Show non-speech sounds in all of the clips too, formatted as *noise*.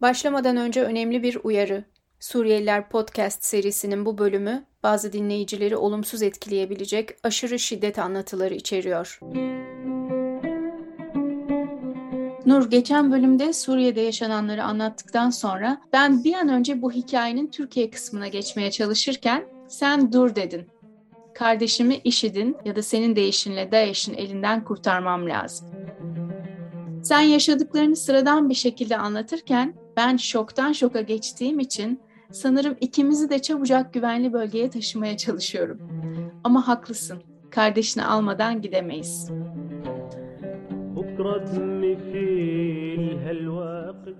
Başlamadan önce önemli bir uyarı. Suriyeliler Podcast serisinin bu bölümü bazı dinleyicileri olumsuz etkileyebilecek aşırı şiddet anlatıları içeriyor. Nur geçen bölümde Suriye'de yaşananları anlattıktan sonra ben bir an önce bu hikayenin Türkiye kısmına geçmeye çalışırken sen dur dedin. Kardeşimi IŞİD'in ya da senin deyişinle DAEŞ'in elinden kurtarmam lazım. Sen yaşadıklarını sıradan bir şekilde anlatırken ben şoktan şoka geçtiğim için sanırım ikimizi de çabucak güvenli bölgeye taşımaya çalışıyorum. Ama haklısın. Kardeşini almadan gidemeyiz.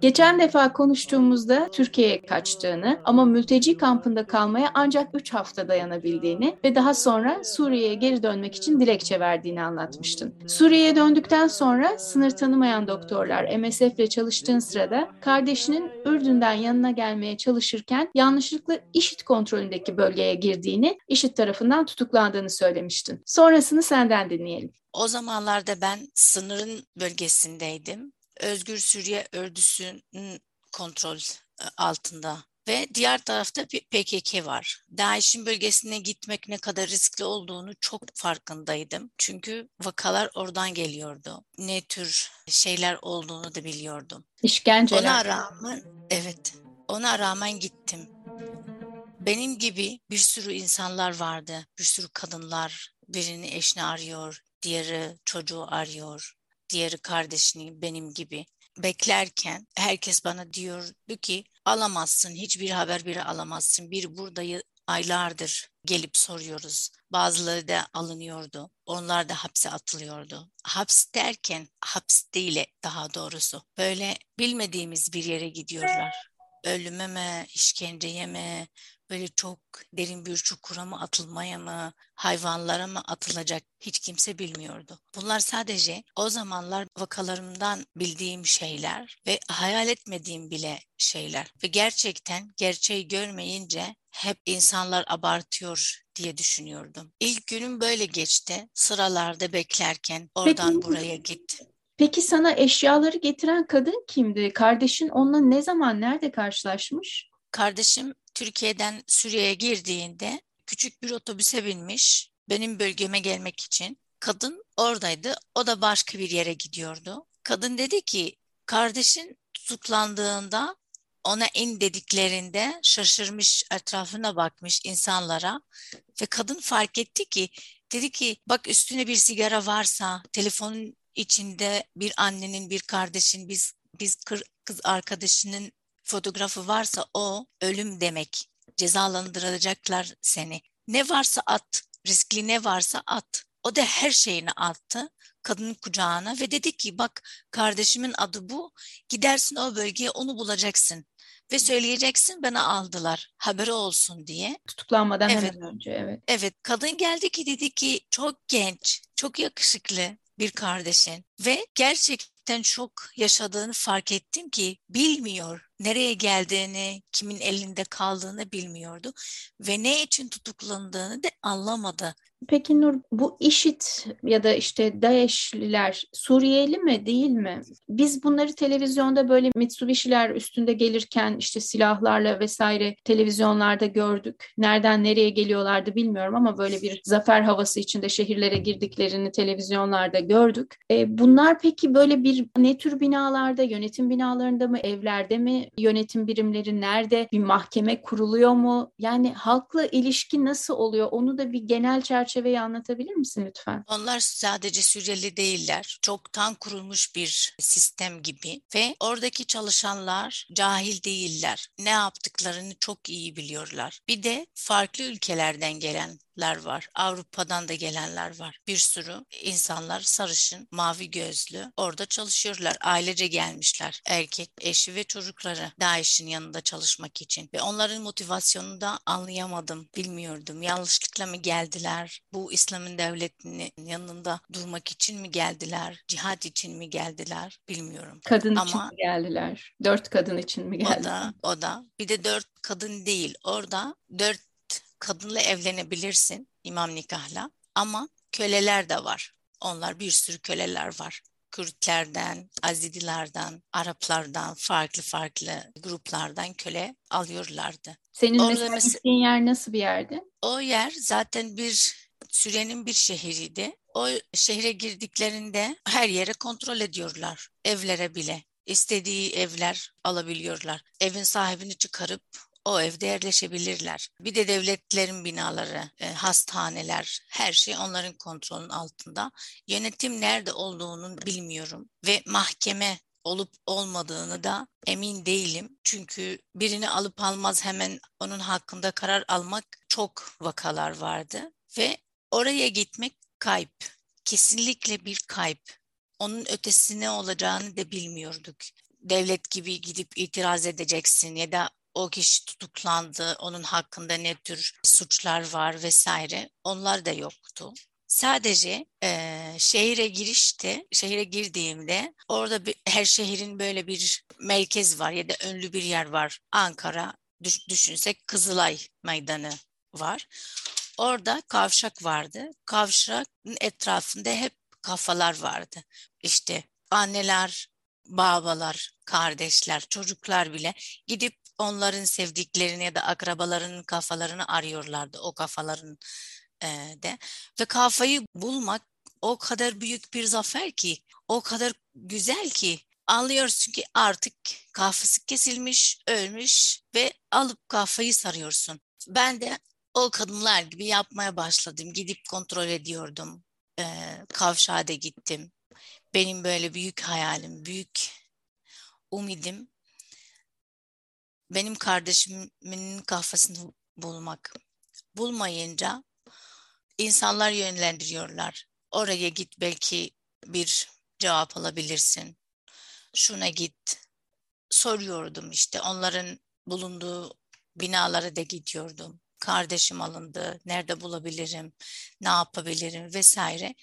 Geçen defa konuştuğumuzda Türkiye'ye kaçtığını ama mülteci kampında kalmaya ancak 3 hafta dayanabildiğini ve daha sonra Suriye'ye geri dönmek için dilekçe verdiğini anlatmıştın. Suriye'ye döndükten sonra sınır tanımayan doktorlar MSF ile çalıştığın sırada kardeşinin Ürdün'den yanına gelmeye çalışırken yanlışlıkla IŞİD kontrolündeki bölgeye girdiğini, IŞİD tarafından tutuklandığını söylemiştin. Sonrasını senden dinleyelim. O zamanlarda ben sınırın bölgesindeydim. Özgür Suriye Ördüsü'nün kontrol e, altında ve diğer tarafta PKK var. DAEŞ'in bölgesine gitmek ne kadar riskli olduğunu çok farkındaydım. Çünkü vakalar oradan geliyordu. Ne tür şeyler olduğunu da biliyordum. İşkenceler. Ona rağmen evet ona rağmen gittim. Benim gibi bir sürü insanlar vardı. Bir sürü kadınlar birini eşini arıyor, diğeri çocuğu arıyor, diğeri kardeşini benim gibi beklerken herkes bana diyordu ki alamazsın, hiçbir haber biri alamazsın. Bir burada aylardır gelip soruyoruz. Bazıları da alınıyordu. Onlar da hapse atılıyordu. Haps derken haps değil daha doğrusu. Böyle bilmediğimiz bir yere gidiyorlar. Ölüme mi, işkenceye mi, böyle çok derin bir çukura mı atılmaya mı, hayvanlara mı atılacak hiç kimse bilmiyordu. Bunlar sadece o zamanlar vakalarımdan bildiğim şeyler ve hayal etmediğim bile şeyler. Ve gerçekten gerçeği görmeyince hep insanlar abartıyor diye düşünüyordum. İlk günüm böyle geçti. Sıralarda beklerken oradan Peki. buraya git. Peki sana eşyaları getiren kadın kimdi? Kardeşin onunla ne zaman, nerede karşılaşmış? Kardeşim Türkiye'den Suriye'ye girdiğinde küçük bir otobüse binmiş benim bölgeme gelmek için. Kadın oradaydı. O da başka bir yere gidiyordu. Kadın dedi ki kardeşin tutuklandığında ona in dediklerinde şaşırmış etrafına bakmış insanlara ve kadın fark etti ki dedi ki bak üstüne bir sigara varsa telefonun içinde bir annenin bir kardeşin biz biz kız arkadaşının fotoğrafı varsa o ölüm demek. Cezalandıracaklar seni. Ne varsa at, riskli ne varsa at. O da her şeyini attı kadının kucağına ve dedi ki bak kardeşimin adı bu. Gidersin o bölgeye onu bulacaksın ve söyleyeceksin bana aldılar haberi olsun diye. Tutuklanmadan evet. hemen önce evet. Evet kadın geldi ki dedi ki çok genç, çok yakışıklı bir kardeşin ve gerçekten çok yaşadığını fark ettim ki bilmiyor nereye geldiğini, kimin elinde kaldığını bilmiyordu ve ne için tutuklandığını da anlamadı. Peki Nur bu IŞİD ya da işte DAEŞ'liler Suriyeli mi değil mi? Biz bunları televizyonda böyle Mitsubishi'ler üstünde gelirken işte silahlarla vesaire televizyonlarda gördük. Nereden nereye geliyorlardı bilmiyorum ama böyle bir zafer havası içinde şehirlere girdiklerini televizyonlarda gördük. E, bunlar peki böyle bir ne tür binalarda, yönetim binalarında mı, evlerde mi yönetim birimleri nerede? Bir mahkeme kuruluyor mu? Yani halkla ilişki nasıl oluyor? Onu da bir genel çerçeveyi anlatabilir misin lütfen? Onlar sadece Suriyeli değiller. Çoktan kurulmuş bir sistem gibi ve oradaki çalışanlar cahil değiller. Ne yaptıklarını çok iyi biliyorlar. Bir de farklı ülkelerden gelen var. Avrupa'dan da gelenler var. Bir sürü insanlar sarışın, mavi gözlü orada çalışıyorlar. Ailece gelmişler. Erkek, eşi ve çocukları DAEŞ'in yanında çalışmak için. Ve onların motivasyonunu da anlayamadım, bilmiyordum. Yanlışlıkla mı geldiler? Bu İslam'ın devletinin yanında durmak için mi geldiler? Cihat için mi geldiler? Bilmiyorum. Kadın Ama, için mi geldiler? Dört kadın için mi geldiler? O da, o da. Bir de dört kadın değil. Orada dört kadınla evlenebilirsin imam nikahla ama köleler de var. Onlar bir sürü köleler var. Kürtlerden, Azidilerden, Araplardan, farklı farklı gruplardan köle alıyorlardı. Senin Orada mesela gittiğin yer nasıl bir yerdi? O yer zaten bir Suriye'nin bir şehriydi. O şehre girdiklerinde her yere kontrol ediyorlar. Evlere bile. İstediği evler alabiliyorlar. Evin sahibini çıkarıp o evde yerleşebilirler. Bir de devletlerin binaları, e, hastaneler, her şey onların kontrolünün altında. Yönetim nerede olduğunu bilmiyorum ve mahkeme olup olmadığını da emin değilim. Çünkü birini alıp almaz hemen onun hakkında karar almak çok vakalar vardı ve oraya gitmek kayıp. Kesinlikle bir kayıp. Onun ötesi ne olacağını da bilmiyorduk. Devlet gibi gidip itiraz edeceksin ya da o kişi tutuklandı, onun hakkında ne tür suçlar var vesaire onlar da yoktu. Sadece e, şehire girişte, şehire girdiğimde orada bir, her şehrin böyle bir merkez var ya da ünlü bir yer var. Ankara düş, düşünsek Kızılay Meydanı var. Orada kavşak vardı. Kavşakın etrafında hep kafalar vardı. İşte anneler, babalar, kardeşler, çocuklar bile gidip onların sevdiklerini ya da akrabalarının kafalarını arıyorlardı o kafaların e, de ve kafayı bulmak o kadar büyük bir zafer ki o kadar güzel ki anlıyorsun ki artık kafası kesilmiş, ölmüş ve alıp kafayı sarıyorsun. Ben de o kadınlar gibi yapmaya başladım. Gidip kontrol ediyordum. Ee, kavşağa da gittim. Benim böyle büyük hayalim, büyük umidim benim kardeşimin kafasını bulmak. Bulmayınca insanlar yönlendiriyorlar. Oraya git belki bir cevap alabilirsin. Şuna git. Soruyordum işte onların bulunduğu binalara da gidiyordum. Kardeşim alındı, nerede bulabilirim, ne yapabilirim vesaire.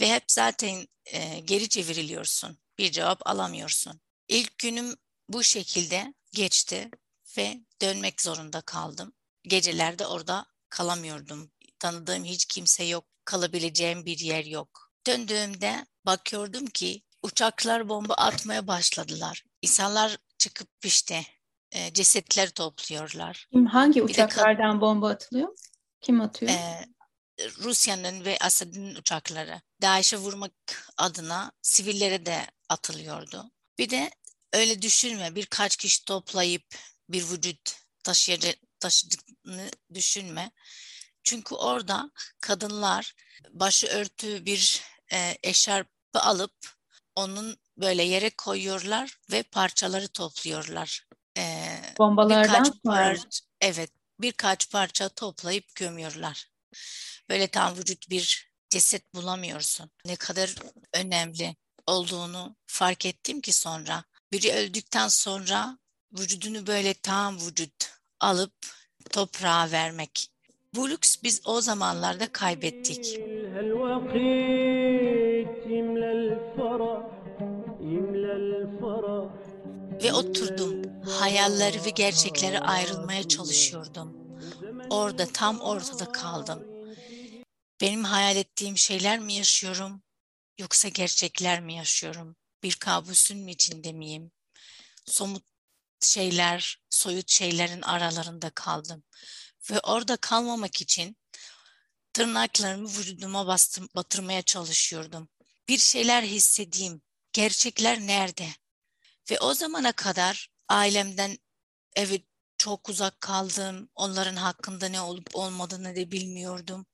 Ve hep zaten e, geri çevriliyorsun, bir cevap alamıyorsun. İlk günüm bu şekilde geçti ve dönmek zorunda kaldım. Gecelerde orada kalamıyordum. Tanıdığım hiç kimse yok, kalabileceğim bir yer yok. Döndüğümde bakıyordum ki uçaklar bomba atmaya başladılar. İnsanlar çıkıp işte e, cesetler topluyorlar. Kim, hangi uçaklardan bomba atılıyor? Kim atıyor? E, Rusya'nın ve Asad'ın uçakları. DAEŞ'e vurmak adına sivillere de atılıyordu. Bir de öyle düşünme birkaç kişi toplayıp bir vücut taşıyacak, taşıdığını düşünme. Çünkü orada kadınlar başı örtü bir e, eşarpı alıp onun böyle yere koyuyorlar ve parçaları topluyorlar. E, Bombalardan birkaç parça, Evet birkaç parça toplayıp gömüyorlar. Böyle tam vücut bir ceset bulamıyorsun. Ne kadar önemli olduğunu fark ettim ki sonra. Biri öldükten sonra vücudunu böyle tam vücut alıp toprağa vermek. Bu lüks biz o zamanlarda kaybettik. Ve oturdum. Hayalleri ve gerçekleri ayrılmaya çalışıyordum. Orada tam ortada kaldım. Benim hayal ettiğim şeyler mi yaşıyorum yoksa gerçekler mi yaşıyorum? Bir kabusun mu içinde miyim? Somut şeyler, soyut şeylerin aralarında kaldım. Ve orada kalmamak için tırnaklarımı vücuduma bastım, batırmaya çalışıyordum. Bir şeyler hissedeyim. Gerçekler nerede? Ve o zamana kadar ailemden evet çok uzak kaldım. Onların hakkında ne olup olmadığını da bilmiyordum.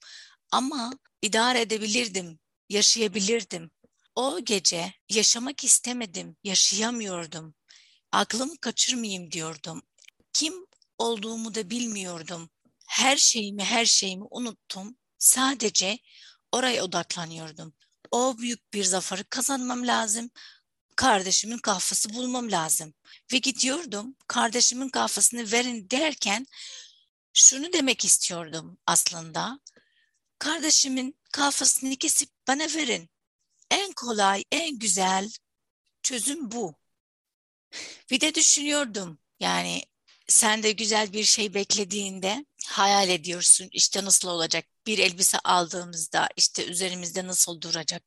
Ama idare edebilirdim, yaşayabilirdim. O gece yaşamak istemedim, yaşayamıyordum aklımı kaçırmayayım diyordum. Kim olduğumu da bilmiyordum. Her şeyimi her şeyimi unuttum. Sadece oraya odaklanıyordum. O büyük bir zaferi kazanmam lazım. Kardeşimin kafası bulmam lazım. Ve gidiyordum kardeşimin kafasını verin derken şunu demek istiyordum aslında. Kardeşimin kafasını kesip bana verin. En kolay, en güzel çözüm bu. Bir de düşünüyordum yani sen de güzel bir şey beklediğinde hayal ediyorsun işte nasıl olacak bir elbise aldığımızda işte üzerimizde nasıl duracak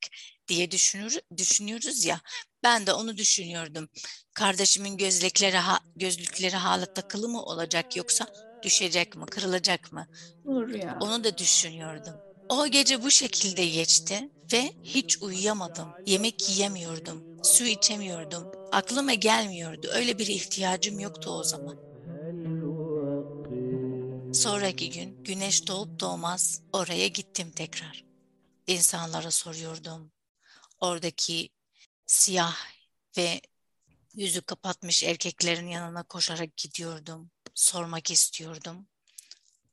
diye düşünür, düşünüyoruz ya. Ben de onu düşünüyordum. Kardeşimin gözlükleri ha, gözlükleri hala takılı mı olacak yoksa düşecek mi, kırılacak mı? Dur ya. Onu da düşünüyordum. O gece bu şekilde geçti ve hiç uyuyamadım. Yemek yiyemiyordum, su içemiyordum. Aklıma gelmiyordu. Öyle bir ihtiyacım yoktu o zaman. Sonraki gün güneş doğup doğmaz oraya gittim tekrar. İnsanlara soruyordum. Oradaki siyah ve yüzü kapatmış erkeklerin yanına koşarak gidiyordum. Sormak istiyordum.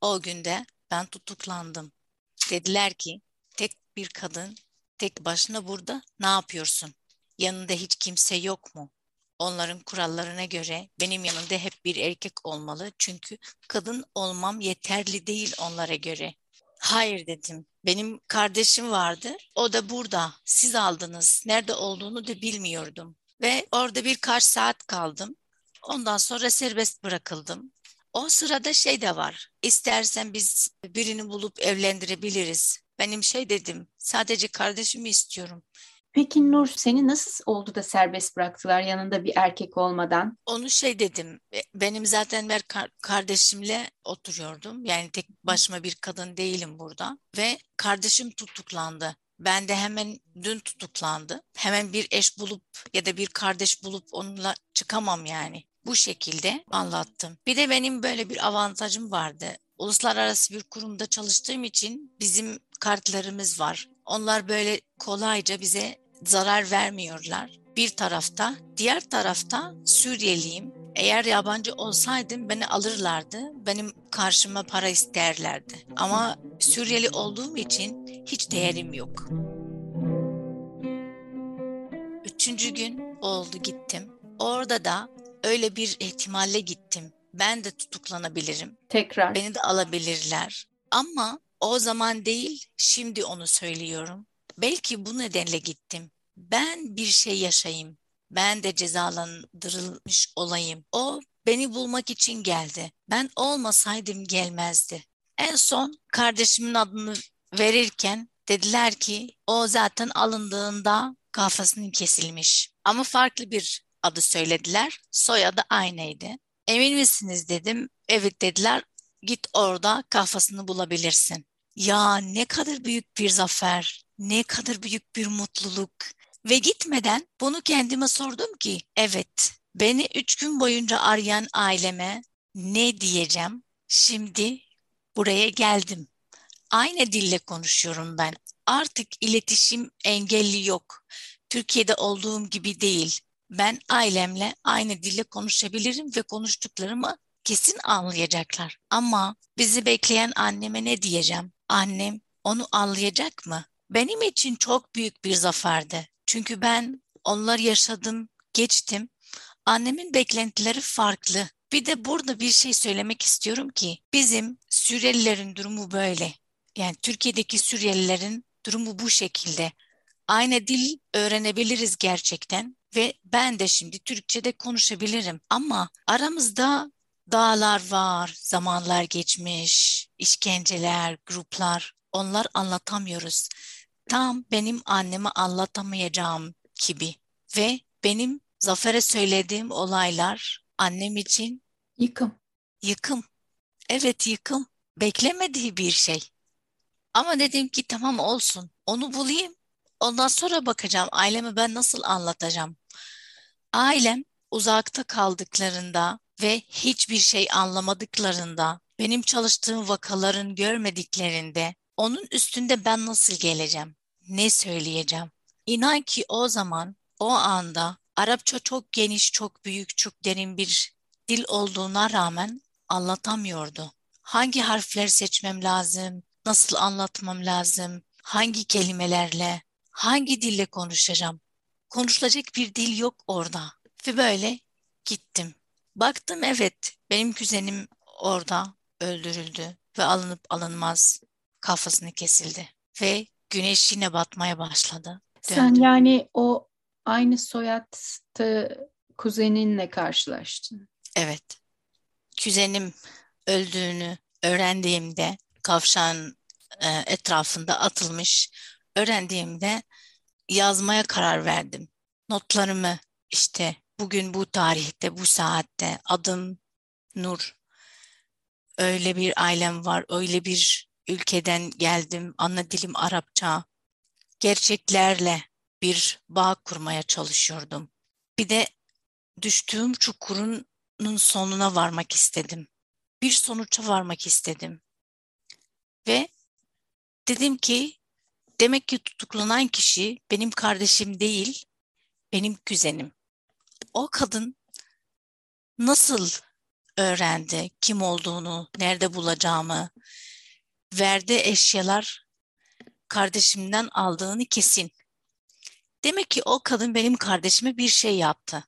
O günde ben tutuklandım. Dediler ki tek bir kadın tek başına burada ne yapıyorsun? Yanında hiç kimse yok mu? Onların kurallarına göre benim yanımda hep bir erkek olmalı. Çünkü kadın olmam yeterli değil onlara göre. Hayır dedim. Benim kardeşim vardı. O da burada. Siz aldınız. Nerede olduğunu da bilmiyordum. Ve orada birkaç saat kaldım. Ondan sonra serbest bırakıldım. O sırada şey de var. İstersen biz birini bulup evlendirebiliriz. Benim şey dedim. Sadece kardeşimi istiyorum. Peki Nur seni nasıl oldu da serbest bıraktılar yanında bir erkek olmadan? Onu şey dedim. e, Benim zaten ben kar- kardeşimle oturuyordum. Yani tek başıma bir kadın değilim burada. Ve kardeşim tutuklandı. Ben de hemen dün tutuklandı. Hemen bir eş bulup ya da bir kardeş bulup onunla çıkamam yani. Bu şekilde anlattım. Bir de benim böyle bir avantajım vardı. Uluslararası bir kurumda çalıştığım için bizim kartlarımız var. Onlar böyle kolayca bize zarar vermiyorlar. Bir tarafta, diğer tarafta Suriyeliyim. Eğer yabancı olsaydım beni alırlardı. Benim karşıma para isterlerdi. Ama Suriyeli olduğum için hiç değerim yok. Üçüncü gün oldu gittim. Orada da öyle bir ihtimalle gittim. Ben de tutuklanabilirim. Tekrar. Beni de alabilirler. Ama o zaman değil, şimdi onu söylüyorum. Belki bu nedenle gittim. Ben bir şey yaşayayım. Ben de cezalandırılmış olayım. O beni bulmak için geldi. Ben olmasaydım gelmezdi. En son kardeşimin adını verirken dediler ki o zaten alındığında kafasının kesilmiş. Ama farklı bir adı söylediler. Soyadı aynıydı. Emin misiniz dedim. Evet dediler. Git orada kafasını bulabilirsin. Ya ne kadar büyük bir zafer, ne kadar büyük bir mutluluk. Ve gitmeden bunu kendime sordum ki, evet beni üç gün boyunca arayan aileme ne diyeceğim? Şimdi buraya geldim. Aynı dille konuşuyorum ben. Artık iletişim engelli yok. Türkiye'de olduğum gibi değil. Ben ailemle aynı dille konuşabilirim ve konuştuklarımı kesin anlayacaklar. Ama bizi bekleyen anneme ne diyeceğim? Annem onu anlayacak mı? Benim için çok büyük bir zaferdi. Çünkü ben onlar yaşadım, geçtim. Annemin beklentileri farklı. Bir de burada bir şey söylemek istiyorum ki bizim Suriyelilerin durumu böyle. Yani Türkiye'deki Suriyelilerin durumu bu şekilde. Aynı dil öğrenebiliriz gerçekten ve ben de şimdi Türkçe'de konuşabilirim ama aramızda dağlar var, zamanlar geçmiş, işkenceler, gruplar onlar anlatamıyoruz. Tam benim anneme anlatamayacağım gibi ve benim Zafer'e söylediğim olaylar annem için Yıkım. yıkım. Evet yıkım. Beklemediği bir şey. Ama dedim ki tamam olsun. Onu bulayım. Ondan sonra bakacağım aileme ben nasıl anlatacağım. Ailem uzakta kaldıklarında ve hiçbir şey anlamadıklarında, benim çalıştığım vakaların görmediklerinde onun üstünde ben nasıl geleceğim? Ne söyleyeceğim? İnan ki o zaman, o anda Arapça çok geniş, çok büyük, çok derin bir dil olduğuna rağmen anlatamıyordu. Hangi harfler seçmem lazım? Nasıl anlatmam lazım? Hangi kelimelerle? Hangi dille konuşacağım? Konuşulacak bir dil yok orada. Ve böyle gittim. Baktım evet benim kuzenim orada öldürüldü ve alınıp alınmaz kafasını kesildi. Ve güneş yine batmaya başladı. Sen Döndüm. yani o aynı soyadlı kuzeninle karşılaştın. Evet. Kuzenim öldüğünü öğrendiğimde kavşağın e, etrafında atılmış öğrendiğimde yazmaya karar verdim. Notlarımı işte bugün bu tarihte, bu saatte adım Nur. Öyle bir ailem var, öyle bir ülkeden geldim. Ana dilim Arapça. Gerçeklerle bir bağ kurmaya çalışıyordum. Bir de düştüğüm çukurun sonuna varmak istedim. Bir sonuça varmak istedim. Ve dedim ki demek ki tutuklanan kişi benim kardeşim değil, benim kuzenim. O kadın nasıl öğrendi kim olduğunu, nerede bulacağımı, verdiği eşyalar kardeşimden aldığını kesin. Demek ki o kadın benim kardeşime bir şey yaptı.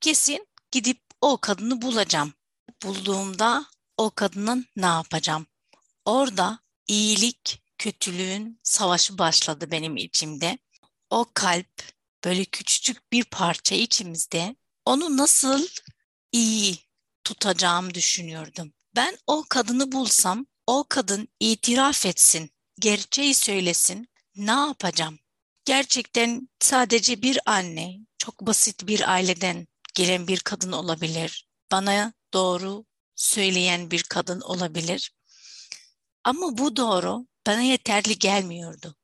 Kesin gidip o kadını bulacağım. Bulduğumda o kadının ne yapacağım? Orada iyilik, kötülüğün savaşı başladı benim içimde. O kalp böyle küçücük bir parça içimizde onu nasıl iyi tutacağımı düşünüyordum. Ben o kadını bulsam, o kadın itiraf etsin, gerçeği söylesin, ne yapacağım? Gerçekten sadece bir anne, çok basit bir aileden gelen bir kadın olabilir. Bana doğru söyleyen bir kadın olabilir. Ama bu doğru bana yeterli gelmiyordu.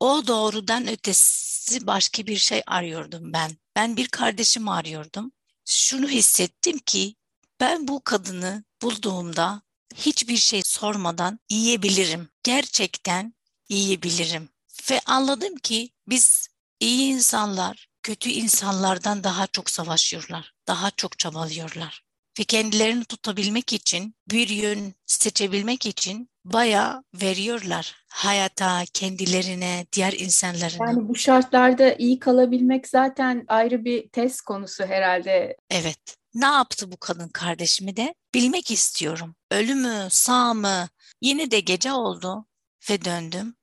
O doğrudan ötesi başka bir şey arıyordum ben. Ben bir kardeşim arıyordum. Şunu hissettim ki ben bu kadını bulduğumda hiçbir şey sormadan yiyebilirim. Gerçekten yiyebilirim. Ve anladım ki biz iyi insanlar kötü insanlardan daha çok savaşıyorlar. Daha çok çabalıyorlar. Ve kendilerini tutabilmek için, bir yön seçebilmek için bayağı veriyorlar hayata, kendilerine, diğer insanlarına. Yani bu şartlarda iyi kalabilmek zaten ayrı bir test konusu herhalde. Evet. Ne yaptı bu kadın kardeşimi de? Bilmek istiyorum. Ölü mü, sağ mı? Yine de gece oldu ve döndüm.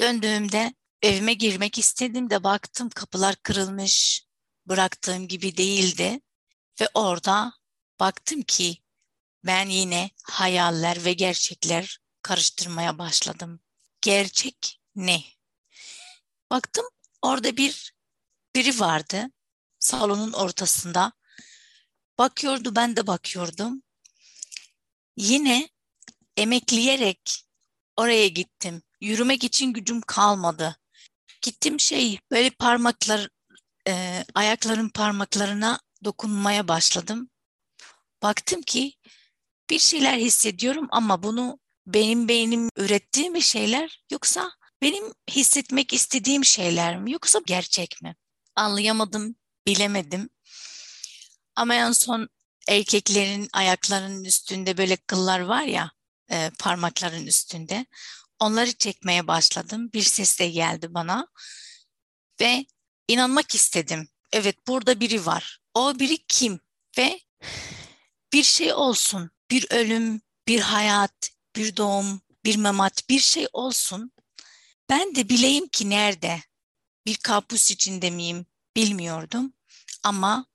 Döndüğümde evime girmek istedim de baktım kapılar kırılmış. Bıraktığım gibi değildi. Ve orada baktım ki ben yine hayaller ve gerçekler karıştırmaya başladım. Gerçek ne? Baktım orada bir biri vardı salonun ortasında Bakıyordu ben de bakıyordum. Yine emekleyerek oraya gittim. Yürümek için gücüm kalmadı. Gittim şey böyle parmaklar e, ayakların parmaklarına dokunmaya başladım. Baktım ki bir şeyler hissediyorum ama bunu benim beynim ürettiği mi şeyler yoksa benim hissetmek istediğim şeyler mi yoksa gerçek mi? Anlayamadım, bilemedim. Ama en son erkeklerin ayaklarının üstünde böyle kıllar var ya e, parmakların üstünde. Onları çekmeye başladım. Bir ses de geldi bana ve inanmak istedim. Evet burada biri var. O biri kim? Ve bir şey olsun. Bir ölüm, bir hayat, bir doğum, bir memat, bir şey olsun. Ben de bileyim ki nerede? Bir kapus içinde miyim bilmiyordum. Ama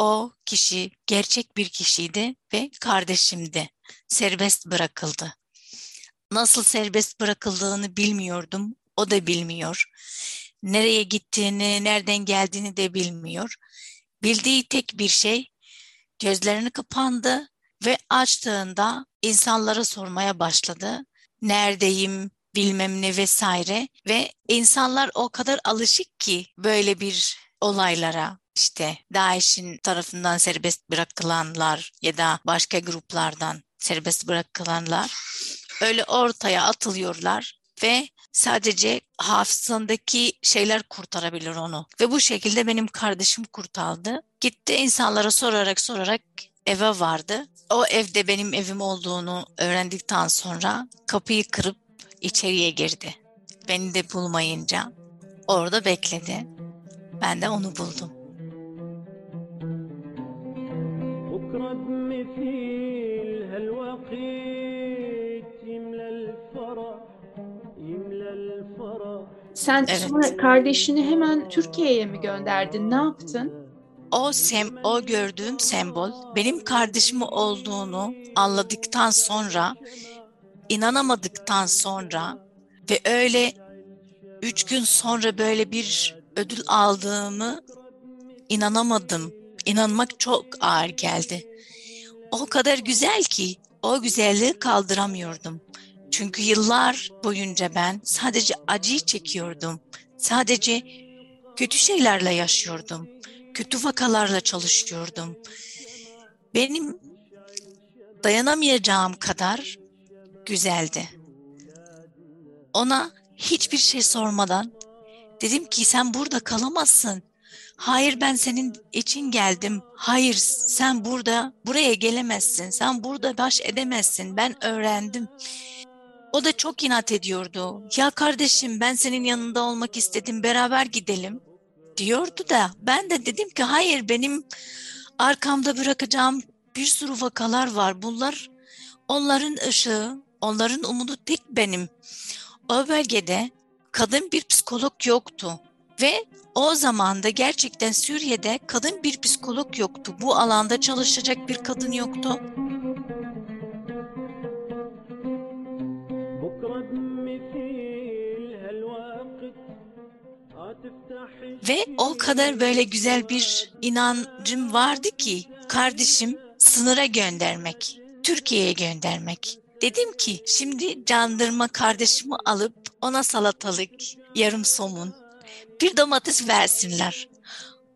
o kişi gerçek bir kişiydi ve kardeşimdi. Serbest bırakıldı. Nasıl serbest bırakıldığını bilmiyordum. O da bilmiyor. Nereye gittiğini, nereden geldiğini de bilmiyor. Bildiği tek bir şey gözlerini kapandı ve açtığında insanlara sormaya başladı. Neredeyim, bilmem ne vesaire ve insanlar o kadar alışık ki böyle bir olaylara işte DAEŞ'in tarafından serbest bırakılanlar ya da başka gruplardan serbest bırakılanlar öyle ortaya atılıyorlar ve sadece hafızasındaki şeyler kurtarabilir onu. Ve bu şekilde benim kardeşim kurtardı. Gitti insanlara sorarak sorarak eve vardı. O evde benim evim olduğunu öğrendikten sonra kapıyı kırıp içeriye girdi. Beni de bulmayınca orada bekledi. Ben de onu buldum. Sen evet. sonra kardeşini hemen Türkiye'ye mi gönderdin? Ne yaptın? O sem o gördüğüm sembol benim kardeşim olduğunu anladıktan sonra inanamadıktan sonra ve öyle üç gün sonra böyle bir ödül aldığımı inanamadım. İnanmak çok ağır geldi. O kadar güzel ki o güzelliği kaldıramıyordum. Çünkü yıllar boyunca ben sadece acıyı çekiyordum. Sadece kötü şeylerle yaşıyordum. Kötü vakalarla çalışıyordum. Benim dayanamayacağım kadar güzeldi. Ona hiçbir şey sormadan dedim ki sen burada kalamazsın. Hayır ben senin için geldim. Hayır sen burada buraya gelemezsin. Sen burada baş edemezsin. Ben öğrendim. O da çok inat ediyordu. Ya kardeşim ben senin yanında olmak istedim. Beraber gidelim diyordu da ben de dedim ki hayır benim arkamda bırakacağım bir sürü vakalar var. Bunlar onların ışığı, onların umudu tek benim. O bölgede kadın bir psikolog yoktu ve o zaman da gerçekten Suriye'de kadın bir psikolog yoktu. Bu alanda çalışacak bir kadın yoktu. Ve o kadar böyle güzel bir inancım vardı ki kardeşim sınıra göndermek, Türkiye'ye göndermek. Dedim ki şimdi candırma kardeşimi alıp ona salatalık, yarım somun, bir domates versinler.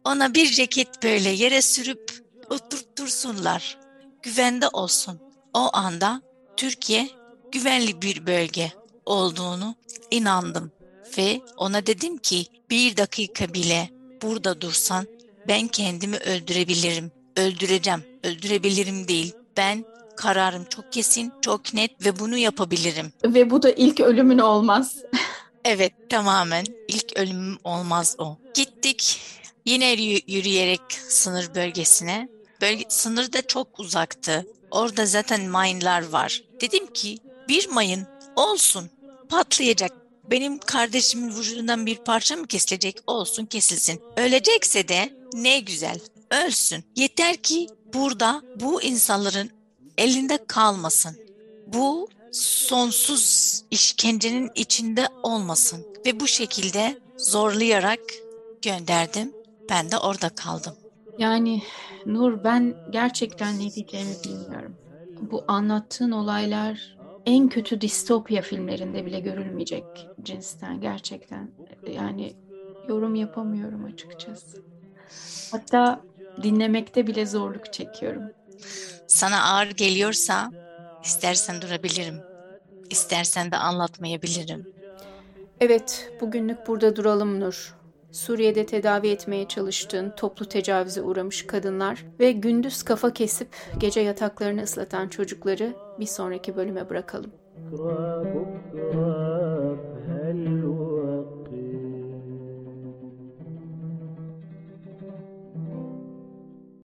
Ona bir ceket böyle yere sürüp oturtursunlar. Güvende olsun. O anda Türkiye güvenli bir bölge olduğunu inandım ve ona dedim ki bir dakika bile burada dursan ben kendimi öldürebilirim. Öldüreceğim. Öldürebilirim değil. Ben kararım çok kesin, çok net ve bunu yapabilirim. Ve bu da ilk ölümün olmaz. *laughs* evet, tamamen ilk ölümüm olmaz o. Gittik. Yine yürüyerek sınır bölgesine. Bölge, sınır da çok uzaktı. Orada zaten mine'lar var. Dedim ki bir mayın olsun patlayacak benim kardeşimin vücudundan bir parça mı kesilecek? Olsun kesilsin. Ölecekse de ne güzel. Ölsün. Yeter ki burada bu insanların elinde kalmasın. Bu sonsuz işkencenin içinde olmasın. Ve bu şekilde zorlayarak gönderdim. Ben de orada kaldım. Yani Nur ben gerçekten ne diyeceğimi bilmiyorum. Bu anlattığın olaylar en kötü distopya filmlerinde bile görülmeyecek cinsten gerçekten. Yani yorum yapamıyorum açıkçası. Hatta dinlemekte bile zorluk çekiyorum. Sana ağır geliyorsa istersen durabilirim. İstersen de anlatmayabilirim. Evet, bugünlük burada duralım Nur. Suriye'de tedavi etmeye çalıştığın toplu tecavüze uğramış kadınlar ve gündüz kafa kesip gece yataklarını ıslatan çocukları bir sonraki bölüme bırakalım.